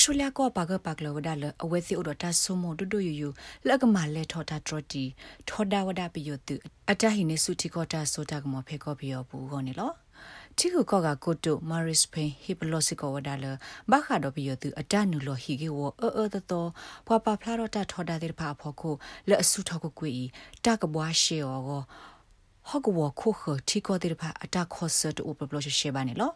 စတြေးလျကောပါကပါကလဝဒါလအဝဲစီအိုဒတာဆုမဒဒိုယူယူလက်ကမလဲထော်တာထရတီထော်ဒါဝဒါပီယိုတူအတဟိနေစုတီကောတာဆိုတာကမဖေကောပီယောဘူးဟောနေလောတီကိုကောကကိုတိုမာရစ်ဖိန်ဟီပလိုစီကောဝဒါလဘခါဒိုပီယိုတူအတနူလောဟီကေဝအောအောတတော်ပွာပါဖလာရတာထော်ဒါတဲ့ဖာဖောကိုလဲအစုထောက်ကိုကွေတကဘွားရှေယောဟောကဝခိုခတီကောတဲ့ဖာအတခော့ဆတ်အိုပပလိုရှေဘာနေလော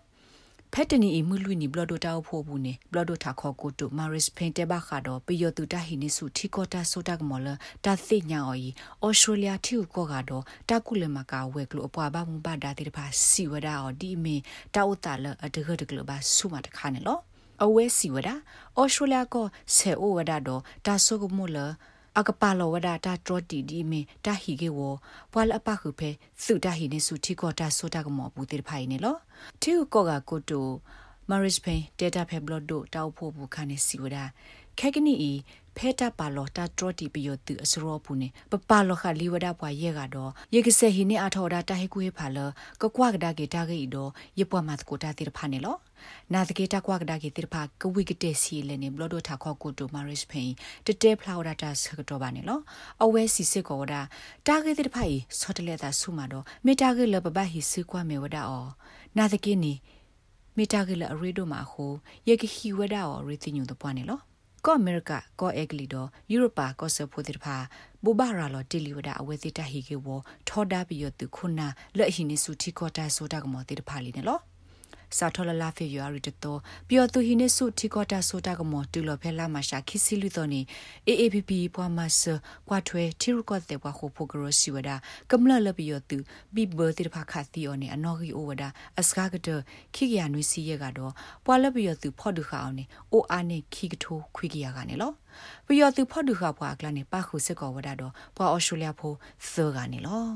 ဖက်တနီအမှုလွိနီဘလဒိုတာဖို့ဘူးနေဘလဒိုတာခေါ်ကိုတုမာရစ်ဖိန်တေဘခါတော့ပီယိုတူတာဟီနီစုထီကောတာဆိုတာကမောလတာသိညာအော်ဤအော်စတြေးလျထီကိုကတော့တာကုလမကာဝဲကလိုအပွားဘာမူဘာဒါတေတဖာစီဝဒါအော်ဒီမီတာဥတာလအတကတကလဘာဆုမတခါနေလောအဝဲစီဝဒါအော်စတြေးလျကဆေအိုဝဒါတော့တာဆုကမိုလ အကပါလောဝဒတာတရတီဒီမီတာဟီကေဝဘွာလအပခုဖဲစုတာဟီနေစုထီကောတာဆိုတာကမောဘူးတေဖိုင်နေလောတီကောကကိုတို မာရစ်ဖိန်ဒေတာဖဲဘလော့ဒိုတောက်ဖို့ဘူးခါနေစီဝဒခဲကနီဤဖဲတာပါလောတာတရတီပီယိုတူအစရောဘူးနေပပလောခလီဝဒပွားရဲကတော့ယေကဆေဟီနေအထောဒါတာဟေကူဟေဖာလကကွာကဒါကေတာဂေတော့ယေပွားမတ်ကိုတာတိရဖာနေလောနာတကေတာကွာကဒါကေတိရဖာကဝိကတေစီလေနေဘလော့ဒိုထာခေါကိုတိုမာရစ်ဖိန်တတဲဖလာဝဒတာဆကတော့ပါနေလောအဝဲစီစစ်ကောဒါတာဂေတိရဖာဤဆော့တလက်တာဆုမာတော့မေတာဂေလပပဟီစီကွာမေဝဒါအောနာတကေနီ မေတာဂေလအရေဒိုမာဟိုယေကဟီဝဒါအောရီတိညုတပွားနေလောကောအမေရိကကောအက်ကလီဒိုယူရိုပါကောဆဖိုတိဖာဘူဘာရာလောတီလီဝဒအဝဲတိတဟီကေဝထောဒါပီယတုခုနာလက်ဟီနေစုတီကောတာဆိုတာကမောတိတဖာလီနေလော စာထောလလာဖေယူရီတတော်ပျော်သူဟိနေစုတီကောတာဆိုတာကမောတူလောဖဲလာမရှာခိစီလူတော်နေ AAPP ပွားမဆကွာထွဲတီရကောတဲ့ဘွားခိုဖိုဂရစီဝဒကမလလပျော်သူဘီဘတိတဖာခါတီအောနေအနော်ဂီအိုဝဒအစကားကတခိကရနွေစီရကတော့ပွာလပျော်သူဖော့ဒူခအောင်နေအိုအာနေခိကထိုးခွေကရကနေလောပျော်သူဖော့ဒူခဘွားကလနေပါခုစစ်ကောဝဒတော့ဘွာအော်စတြေးလျဖိုးသောကနေလော